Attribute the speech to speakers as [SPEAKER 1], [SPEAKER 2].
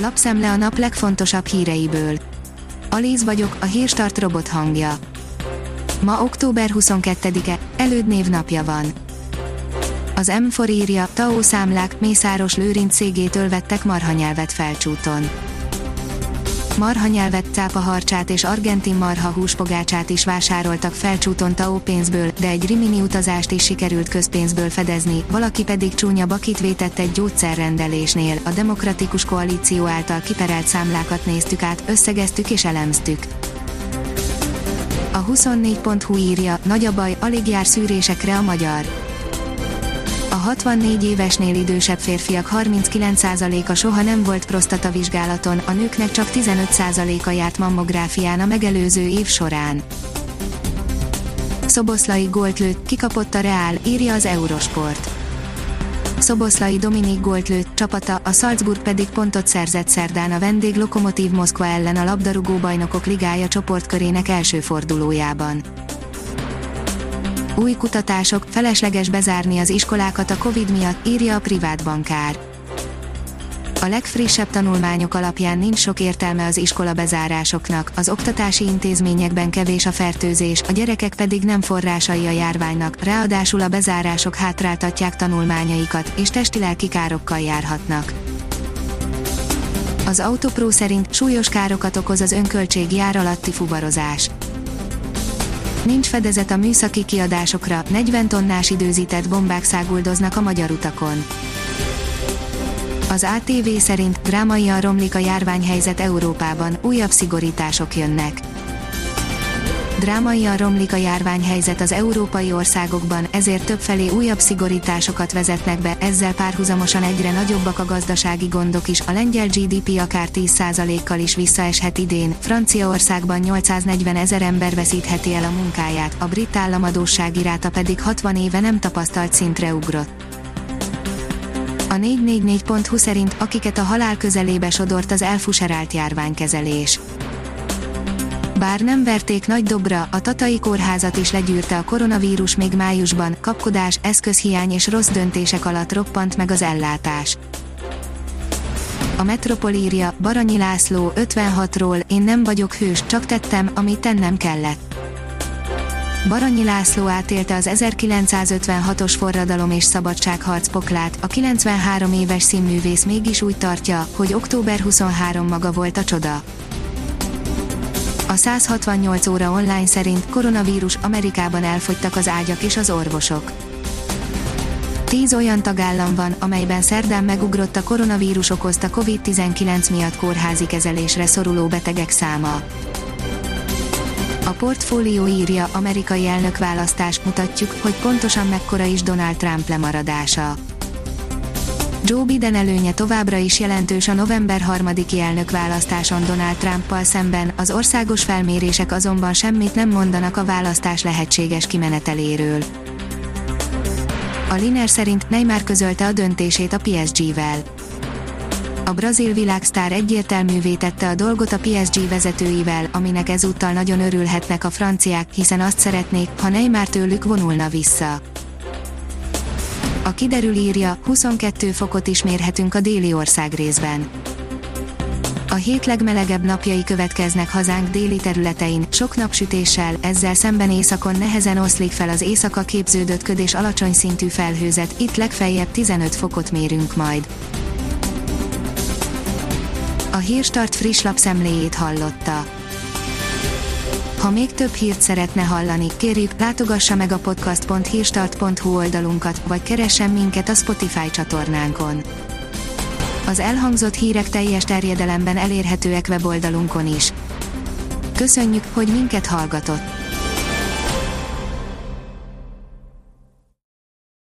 [SPEAKER 1] Lapszemle a nap legfontosabb híreiből. Alíz vagyok, a hírstart robot hangja. Ma október 22-e, elődnév napja van. Az M4 írja, TAO számlák, Mészáros Lőrinc cégétől vettek marhanyelvet felcsúton marhanyelvet, cápaharcsát és argentin marha húspogácsát is vásároltak felcsúton TAO pénzből, de egy rimini utazást is sikerült közpénzből fedezni, valaki pedig csúnya bakit vétett egy gyógyszerrendelésnél. A Demokratikus Koalíció által kiperelt számlákat néztük át, összegeztük és elemztük. A 24.hu írja, nagy a baj, alig jár szűrésekre a magyar 64 évesnél idősebb férfiak 39%-a soha nem volt prostatavizsgálaton, a nőknek csak 15%-a járt mammográfián a megelőző év során. Szoboszlai gólt lőtt, kikapott a Reál, írja az Eurosport. Szoboszlai Dominik gólt lőtt, csapata, a Salzburg pedig pontot szerzett szerdán a vendég Lokomotív Moszkva ellen a labdarúgó bajnokok ligája csoportkörének első fordulójában. Új kutatások, felesleges bezárni az iskolákat a Covid miatt, írja a privát bankár. A legfrissebb tanulmányok alapján nincs sok értelme az iskola bezárásoknak, az oktatási intézményekben kevés a fertőzés, a gyerekek pedig nem forrásai a járványnak, ráadásul a bezárások hátráltatják tanulmányaikat, és testi-lelki károkkal járhatnak. Az Autopro szerint súlyos károkat okoz az önköltség jár alatti fuvarozás Nincs fedezet a műszaki kiadásokra, 40 tonnás időzített bombák száguldoznak a magyar utakon. Az ATV szerint drámaian romlik a járványhelyzet Európában, újabb szigorítások jönnek Drámaian romlik a járványhelyzet az európai országokban, ezért többfelé újabb szigorításokat vezetnek be, ezzel párhuzamosan egyre nagyobbak a gazdasági gondok is, a lengyel GDP akár 10%-kal is visszaeshet idén, Franciaországban 840 ezer ember veszítheti el a munkáját, a brit államadóság iráta pedig 60 éve nem tapasztalt szintre ugrott. A 444.hu szerint akiket a halál közelébe sodort az elfuserált járványkezelés. Bár nem verték nagy dobra, a Tatai kórházat is legyűrte a koronavírus még májusban, kapkodás, eszközhiány és rossz döntések alatt roppant meg az ellátás. A Metropol írja, Baranyi László 56-ról, én nem vagyok hős, csak tettem, amit tennem kellett. Baranyi László átélte az 1956-os forradalom és szabadságharc poklát, a 93 éves színművész mégis úgy tartja, hogy október 23 maga volt a csoda. A 168 óra online szerint koronavírus Amerikában elfogytak az ágyak és az orvosok. Tíz olyan tagállam van, amelyben szerdán megugrott a koronavírus okozta COVID-19 miatt kórházi kezelésre szoruló betegek száma. A portfólió írja, amerikai elnökválasztás mutatjuk, hogy pontosan mekkora is Donald Trump lemaradása. Joe Biden előnye továbbra is jelentős a november 3-i elnökválasztáson Donald Trumpal szemben, az országos felmérések azonban semmit nem mondanak a választás lehetséges kimeneteléről. A Liner szerint Neymar közölte a döntését a PSG-vel. A brazil világsztár egyértelművé tette a dolgot a PSG vezetőivel, aminek ezúttal nagyon örülhetnek a franciák, hiszen azt szeretnék, ha Neymar tőlük vonulna vissza. A kiderül írja, 22 fokot is mérhetünk a déli ország részben. A hét legmelegebb napjai következnek hazánk déli területein, sok napsütéssel, ezzel szemben északon nehezen oszlik fel az éjszaka képződött köd és alacsony szintű felhőzet, itt legfeljebb 15 fokot mérünk majd. A Hírstart friss lapszemléjét hallotta. Ha még több hírt szeretne hallani, kérjük, látogassa meg a podcast.hírstart.hu oldalunkat, vagy keressen minket a Spotify csatornánkon. Az elhangzott hírek teljes terjedelemben elérhetőek weboldalunkon is. Köszönjük, hogy minket hallgatott!